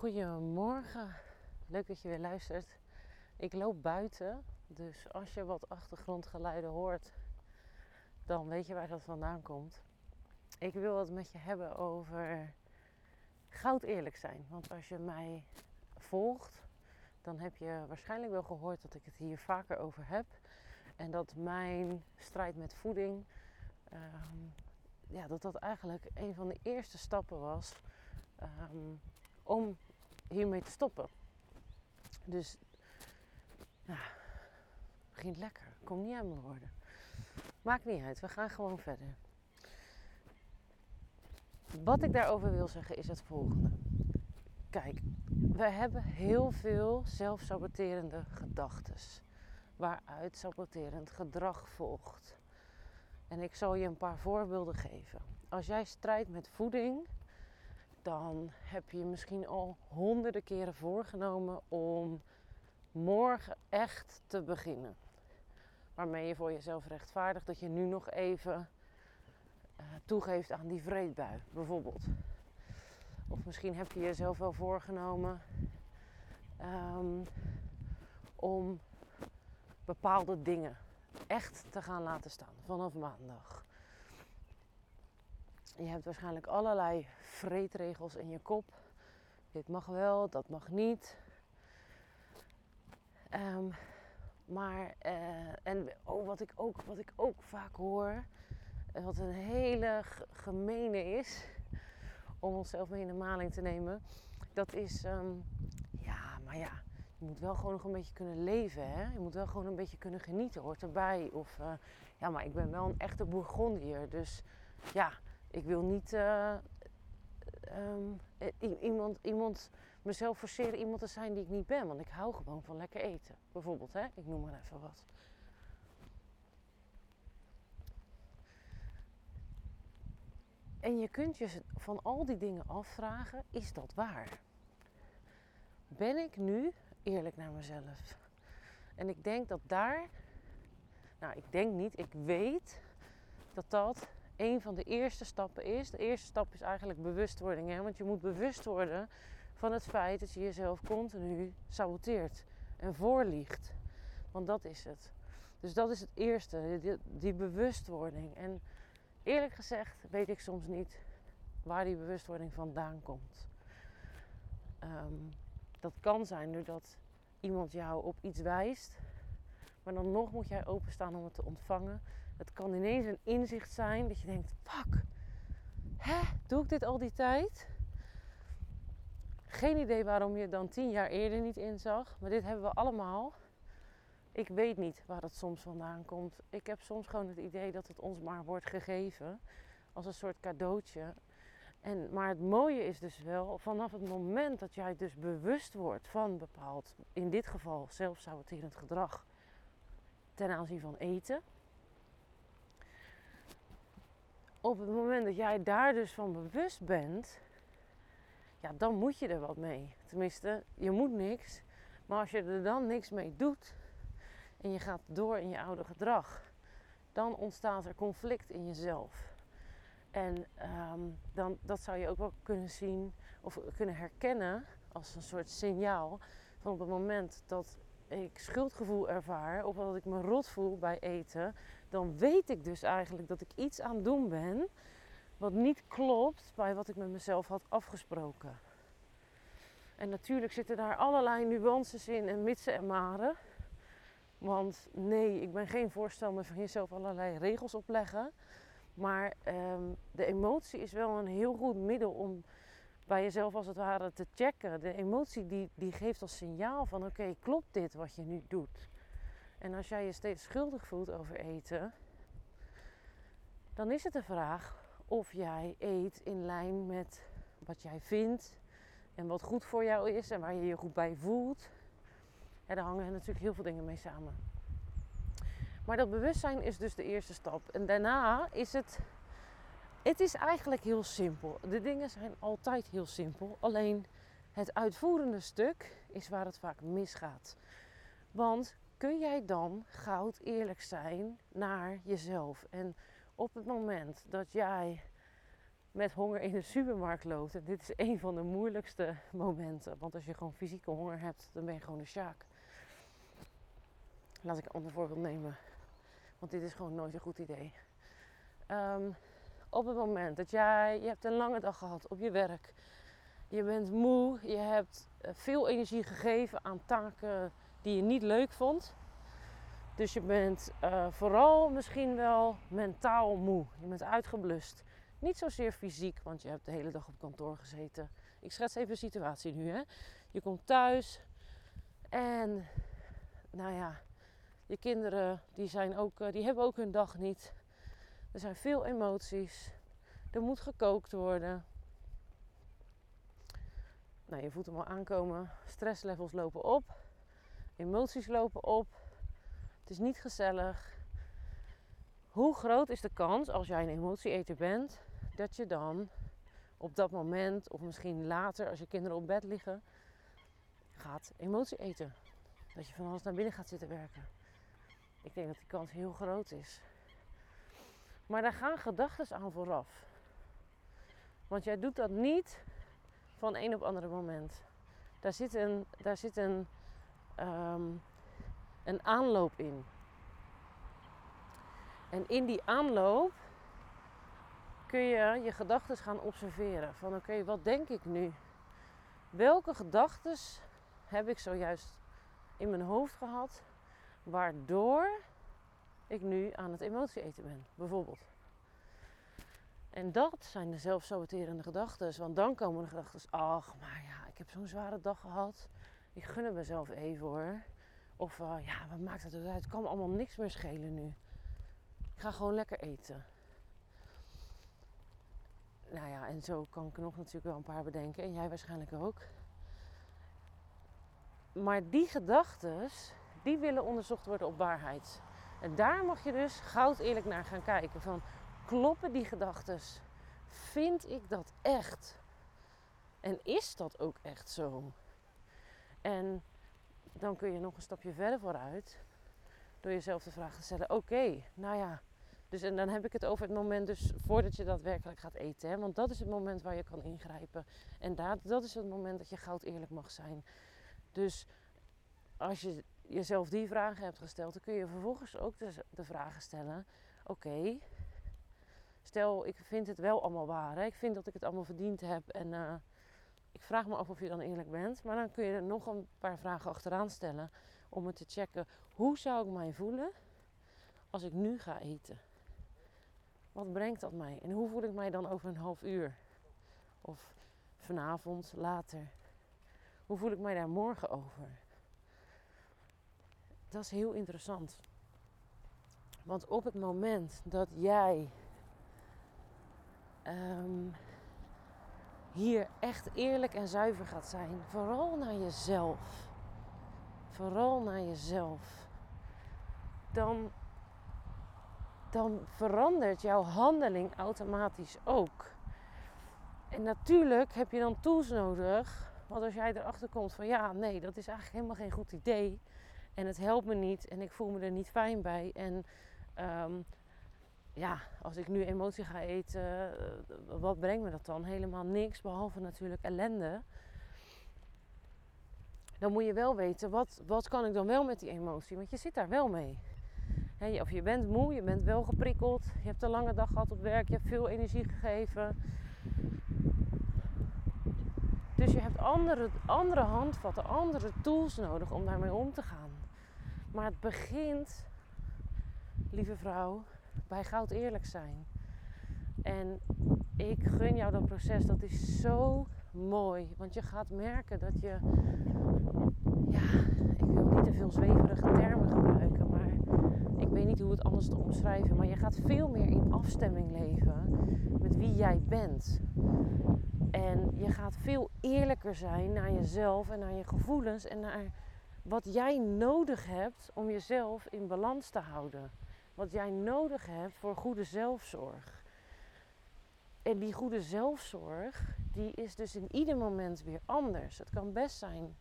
Goedemorgen, leuk dat je weer luistert. Ik loop buiten, dus als je wat achtergrondgeluiden hoort, dan weet je waar dat vandaan komt. Ik wil het met je hebben over goud eerlijk zijn. Want als je mij volgt, dan heb je waarschijnlijk wel gehoord dat ik het hier vaker over heb. En dat mijn strijd met voeding, ehm, ja, dat dat eigenlijk een van de eerste stappen was ehm, om hiermee te stoppen. Dus, ja, begint lekker. Komt niet aan mijn woorden. Maakt niet uit, we gaan gewoon verder. Wat ik daarover wil zeggen is het volgende. Kijk, we hebben heel veel zelfsaboterende gedachten, waaruit saboterend gedrag volgt. En ik zal je een paar voorbeelden geven. Als jij strijdt met voeding, dan heb je misschien al honderden keren voorgenomen om morgen echt te beginnen. Waarmee je voor jezelf rechtvaardigt dat je nu nog even uh, toegeeft aan die vreedbui, bijvoorbeeld. Of misschien heb je jezelf wel voorgenomen um, om bepaalde dingen echt te gaan laten staan vanaf maandag. Je hebt waarschijnlijk allerlei vreedregels in je kop. Dit mag wel, dat mag niet. Um, maar, uh, en oh, wat, ik ook, wat ik ook vaak hoor, wat een hele gemene is, om onszelf mee in de maling te nemen, dat is, um, ja, maar ja, je moet wel gewoon nog een beetje kunnen leven, hè? Je moet wel gewoon een beetje kunnen genieten, hoort erbij. Of, uh, ja, maar ik ben wel een echte Bourgondier, dus ja, ik wil niet uh, um, iemand, iemand, mezelf forceren iemand te zijn die ik niet ben. Want ik hou gewoon van lekker eten. Bijvoorbeeld, hè? ik noem maar even wat. En je kunt je van al die dingen afvragen, is dat waar? Ben ik nu eerlijk naar mezelf? En ik denk dat daar, nou ik denk niet, ik weet dat dat een van de eerste stappen is. De eerste stap is eigenlijk bewustwording. Hè? Want je moet bewust worden van het feit dat je jezelf continu saboteert en voorliegt. Want dat is het. Dus dat is het eerste, die, die bewustwording. En eerlijk gezegd weet ik soms niet waar die bewustwording vandaan komt. Ehm, dat kan zijn doordat iemand jou op iets wijst maar dan nog moet jij openstaan om het te ontvangen. Het kan ineens een inzicht zijn dat je denkt: fuck, hè, doe ik dit al die tijd? Geen idee waarom je dan tien jaar eerder niet inzag, maar dit hebben we allemaal. Ik weet niet waar het soms vandaan komt. Ik heb soms gewoon het idee dat het ons maar wordt gegeven als een soort cadeautje. En, maar het mooie is dus wel, vanaf het moment dat jij dus bewust wordt van bepaald, in dit geval zelfsaboterend gedrag, ten aanzien van eten. Op het moment dat jij daar dus van bewust bent, ja, dan moet je er wat mee. Tenminste, je moet niks. Maar als je er dan niks mee doet en je gaat door in je oude gedrag, dan ontstaat er conflict in jezelf. En um, dan, dat zou je ook wel kunnen zien of kunnen herkennen als een soort signaal van op het moment dat ik schuldgevoel ervaar of dat ik me rot voel bij eten, dan weet ik dus eigenlijk dat ik iets aan het doen ben wat niet klopt bij wat ik met mezelf had afgesproken. En natuurlijk zitten daar allerlei nuances in en mitsen en maren. Want nee, ik ben geen voorstander van jezelf allerlei regels opleggen. Maar um, de emotie is wel een heel goed middel om bij jezelf als het ware te checken. De emotie die, die geeft als signaal van oké, klopt dit wat je nu doet? En als jij je steeds schuldig voelt over eten, dan is het de vraag of jij eet in lijn met wat jij vindt en wat goed voor jou is en waar je je goed bij voelt. Ja, daar hangen natuurlijk heel veel dingen mee samen. Maar dat bewustzijn is dus de eerste stap. En daarna is het het is eigenlijk heel simpel. De dingen zijn altijd heel simpel. Alleen het uitvoerende stuk is waar het vaak misgaat. Want kun jij dan goud eerlijk zijn naar jezelf? En op het moment dat jij met honger in de supermarkt loopt. En dit is een van de moeilijkste momenten. Want als je gewoon fysieke honger hebt, dan ben je gewoon een sjaak. Laat ik een ander voorbeeld nemen. Want dit is gewoon nooit een goed idee. Um, op het moment dat jij, je hebt een lange dag gehad op je werk. Je bent moe, je hebt eh, veel energie gegeven aan taken die je niet leuk vond. Dus je bent uh, vooral misschien wel mentaal moe. Je bent uitgeblust. Niet zozeer fysiek, want je hebt de hele dag op kantoor gezeten. Ik schets even de situatie nu. Hè. Je komt thuis en nou ja, je kinderen die, zijn ook, eh, die hebben ook hun dag niet. Er zijn veel emoties. Er moet gekookt worden. Nou, je voelt hem al aankomen. Stresslevels lopen op. Emoties lopen op. Het is niet gezellig. Hoe groot is de kans als jij een emotieeter bent dat je dan op dat moment of misschien later als je kinderen op bed liggen gaat emotie eten? Dat je van alles naar binnen gaat zitten werken. Ik denk dat die kans heel groot is. Maar daar gaan gedachten aan vooraf. Want jij doet dat niet van een op andere moment. Daar zit een, daar zit een, ehm, een aanloop in. En in die aanloop kun je je gedachten gaan observeren. Van oké, wat denk ik nu? Welke gedachten heb ik zojuist in mijn hoofd gehad, waardoor ik nu aan het emotie eten ben, bijvoorbeeld. En dat zijn de zelfsaboterende gedachten. Want dan komen de gedachten, ach, maar ja, ik heb zo'n zware dag gehad. Ik gun het mezelf even hoor. Of uh, ja, wat maakt het uit? Het kan me allemaal niks meer schelen nu. Ik ga gewoon lekker eten. Nou ja, en zo kan ik nog natuurlijk wel een paar bedenken. En jij waarschijnlijk ook. Maar die gedachten, die willen onderzocht worden op waarheid. En daar mag je dus goud eerlijk naar gaan kijken. Van, kloppen die gedachten? Vind ik dat echt? En is dat ook echt zo? En dan kun je nog een stapje verder vooruit. Door jezelf de vraag te stellen: oké, nou ja. Dus en dan heb ik het over het moment dus voordat je daadwerkelijk gaat eten. Want dat is het moment waar je kan ingrijpen. En dat, dat is het moment dat je goud eerlijk mag zijn. Dus als je jezelf die vragen hebt gesteld, dan kun je vervolgens ook de, de vragen stellen: oké, stel ik vind het wel allemaal waar, hè? ik vind dat ik het allemaal verdiend heb en uh, ik vraag me af of je dan eerlijk bent, maar dan kun je er nog een paar vragen achteraan stellen om het te checken: hoe zou ik mij voelen als ik nu ga eten? Wat brengt dat mij? En hoe voel ik mij dan over een half uur? Of vanavond, later? Hoe voel ik mij daar morgen over? Dat is heel interessant. Want op het moment dat jij ehm, hier echt eerlijk en zuiver gaat zijn, vooral naar jezelf, vooral naar jezelf, dan, dan verandert jouw handeling automatisch ook. En natuurlijk heb je dan tools nodig. Want als jij erachter komt van ja, nee, dat is eigenlijk helemaal geen goed idee en het helpt me niet en ik voel me er niet fijn bij. En ehm, ja, als ik nu emotie ga eten, eh, wat brengt me dat dan? Helemaal niks, behalve natuurlijk ellende. Dan moet je wel weten, wat, wat kan ik dan wel met die emotie? Want je zit daar wel mee. of je bent moe, je bent wel geprikkeld, je hebt een lange dag gehad op werk, je hebt veel energie gegeven. Dus je hebt andere, andere handvatten, andere tools nodig om daarmee om te gaan. Maar het begint, lieve vrouw, bij goud eerlijk zijn. En ik gun jou dat proces, dat is zo mooi. Want je gaat merken dat je, ja, ik wil niet te veel zweverige termen gebruiken, maar ik weet niet hoe het anders te omschrijven. Maar je gaat veel meer in afstemming leven met wie jij bent. En je gaat veel eerlijker zijn naar jezelf en naar je gevoelens en naar wat jij nodig hebt om jezelf in balans te houden. Wat jij nodig hebt voor goede zelfzorg. En die goede zelfzorg, die is dus in ieder moment weer anders. Het kan best zijn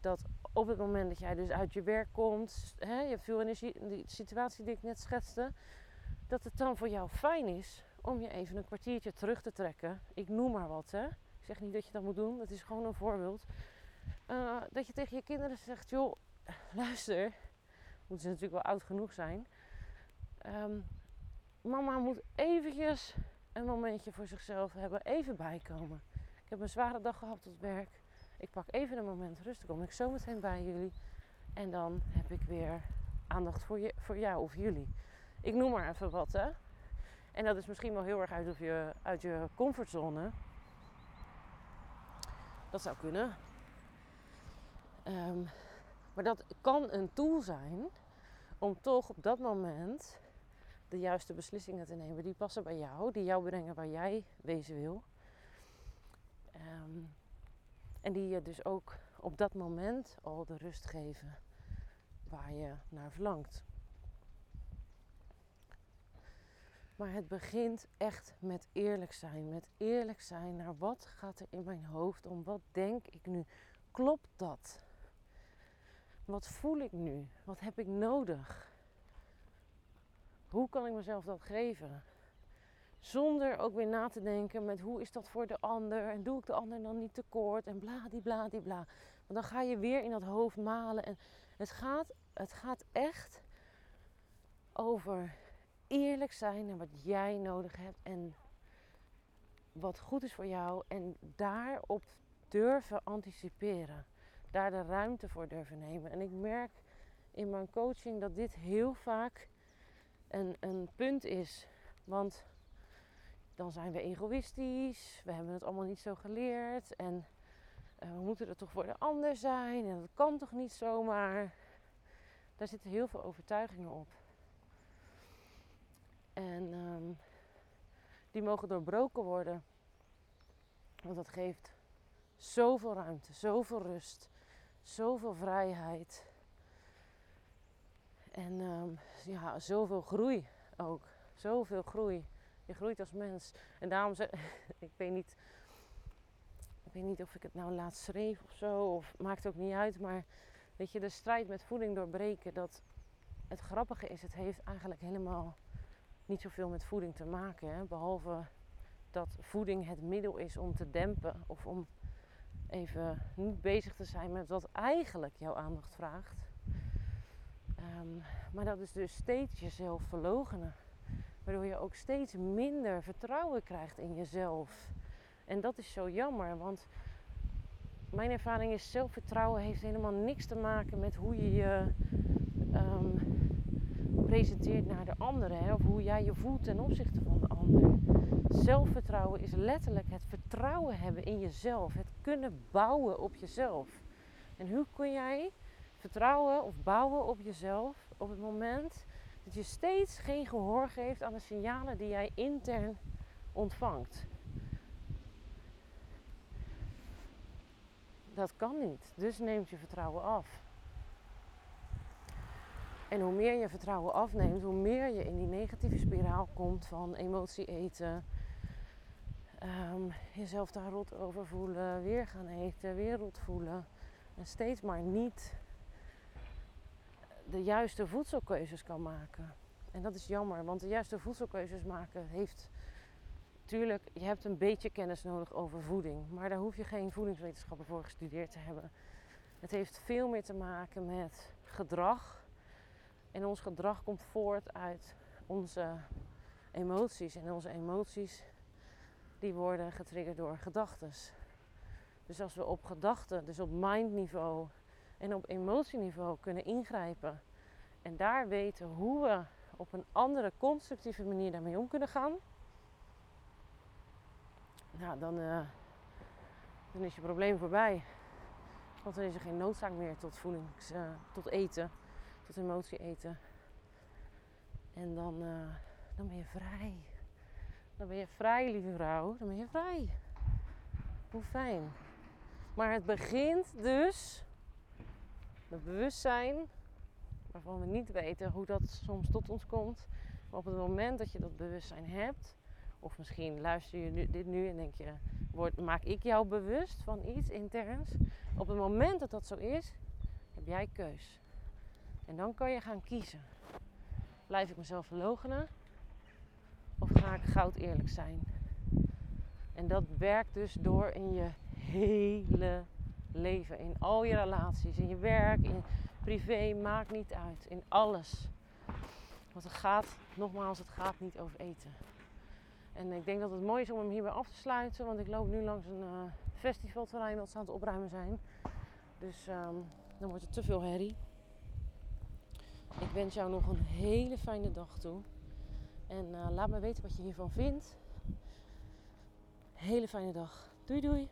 dat op het moment dat jij dus uit je werk komt, hè, je hebt veel energie, die situatie die ik net schetste, dat het dan voor jou fijn is om je even een kwartiertje terug te trekken. Ik noem maar wat, hè. Ik zeg niet dat je dat moet doen, het is gewoon een voorbeeld. Uh, dat je tegen je kinderen zegt, joh, luister, moeten ze natuurlijk wel oud genoeg zijn. Um, mama moet eventjes een momentje voor zichzelf hebben, even bijkomen. Ik heb een zware dag gehad op werk. Ik pak even een moment rust, dan kom ik zo meteen bij jullie. En dan heb ik weer aandacht voor, je, voor jou of jullie. Ik noem maar even wat, hè. En dat is misschien wel heel erg uit, je, uit je comfortzone. Dat zou kunnen. Um, maar dat kan een tool zijn om toch op dat moment de juiste beslissingen te nemen die passen bij jou, die jou brengen waar jij wezen wil. Um, en die je dus ook op dat moment al de rust geven waar je naar verlangt. Maar het begint echt met eerlijk zijn. Met eerlijk zijn naar wat gaat er in mijn hoofd om? Wat denk ik nu? Klopt dat? Wat voel ik nu? Wat heb ik nodig? Hoe kan ik mezelf dat geven? Zonder ook weer na te denken met hoe is dat voor de ander en doe ik de ander dan niet tekort en bla die bla die bla. Want dan ga je weer in dat hoofd malen en het gaat, het gaat echt over eerlijk zijn naar wat jij nodig hebt en wat goed is voor jou en daarop durven anticiperen. Daar de ruimte voor durven nemen. En ik merk in mijn coaching dat dit heel vaak een, een punt is. Want dan zijn we egoïstisch, we hebben het allemaal niet zo geleerd en uh, we moeten er toch voor de ander zijn en dat kan toch niet zomaar. Daar zitten heel veel overtuigingen op. En um, die mogen doorbroken worden. Want dat geeft zoveel ruimte, zoveel rust, zoveel vrijheid. En um, ja, zoveel groei ook. Zoveel groei. Je groeit als mens. En daarom zeg ik weet niet. Ik weet niet of ik het nou laatst schreef of zo. Of maakt ook niet uit. Maar weet je, de strijd met voeding doorbreken. Dat het grappige is, het heeft eigenlijk helemaal niet zoveel met voeding te maken. Hè? Behalve dat voeding het middel is om te dempen. Of om even niet bezig te zijn met wat eigenlijk jouw aandacht vraagt. Um, maar dat is dus steeds jezelf verlogenen. Waardoor je ook steeds minder vertrouwen krijgt in jezelf. En dat is zo jammer, want mijn ervaring is zelfvertrouwen heeft helemaal niks te maken met hoe je je um, presenteert naar de anderen. Hè, of hoe jij je voelt ten opzichte van de Zelfvertrouwen is letterlijk het vertrouwen hebben in jezelf. Het kunnen bouwen op jezelf. En hoe kun jij vertrouwen of bouwen op jezelf op het moment dat je steeds geen gehoor geeft aan de signalen die jij intern ontvangt. Dat kan niet. Dus neemt je vertrouwen af. En hoe meer je vertrouwen afneemt, hoe meer je in die negatieve spiraal komt van emotie eten. Um, jezelf daar rot over voelen, weer gaan eten, weer rot voelen. En steeds maar niet de juiste voedselkeuzes kan maken. En dat is jammer, want de juiste voedselkeuzes maken heeft. Tuurlijk, je hebt een beetje kennis nodig over voeding, maar daar hoef je geen voedingswetenschappen voor gestudeerd te hebben. Het heeft veel meer te maken met gedrag. En ons gedrag komt voort uit onze emoties. En onze emoties die worden getriggerd door gedachten. Dus als we op gedachten, dus op mindniveau en op emotieniveau kunnen ingrijpen. En daar weten hoe we op een andere constructieve manier daarmee om kunnen gaan. Nou, dan, uh, dan is je probleem voorbij. Want dan is er geen noodzaak meer tot voelings, uh, tot eten, tot emotie eten. En dan, uh, dan ben je vrij. Dan ben je vrij, lieve vrouw. Dan ben je vrij. Hoe fijn. Maar het begint dus het bewustzijn, waarvan we niet weten hoe dat soms tot ons komt. Maar op het moment dat je dat bewustzijn hebt, of misschien luister je nu, dit nu en denk je, word, maak ik jou bewust van iets interns. Op het moment dat dat zo is, heb jij keus. En dan kan je gaan kiezen. Blijf ik mezelf verlogenen? Of ga ik goud eerlijk zijn? En dat werkt dus door in je hele leven. In al je relaties, in je werk, in privé, maakt niet uit. In alles. Want het gaat, nogmaals, het gaat niet over eten. En ik denk dat het mooi is om hem hierbij af te sluiten. Want ik loop nu langs een uh, festivalterrein dat ze aan het opruimen zijn. Dus um, dan wordt het te veel herrie. Ik wens jou nog een hele fijne dag toe. En uh, laat me weten wat je hiervan vindt. Hele fijne dag. Doei doei.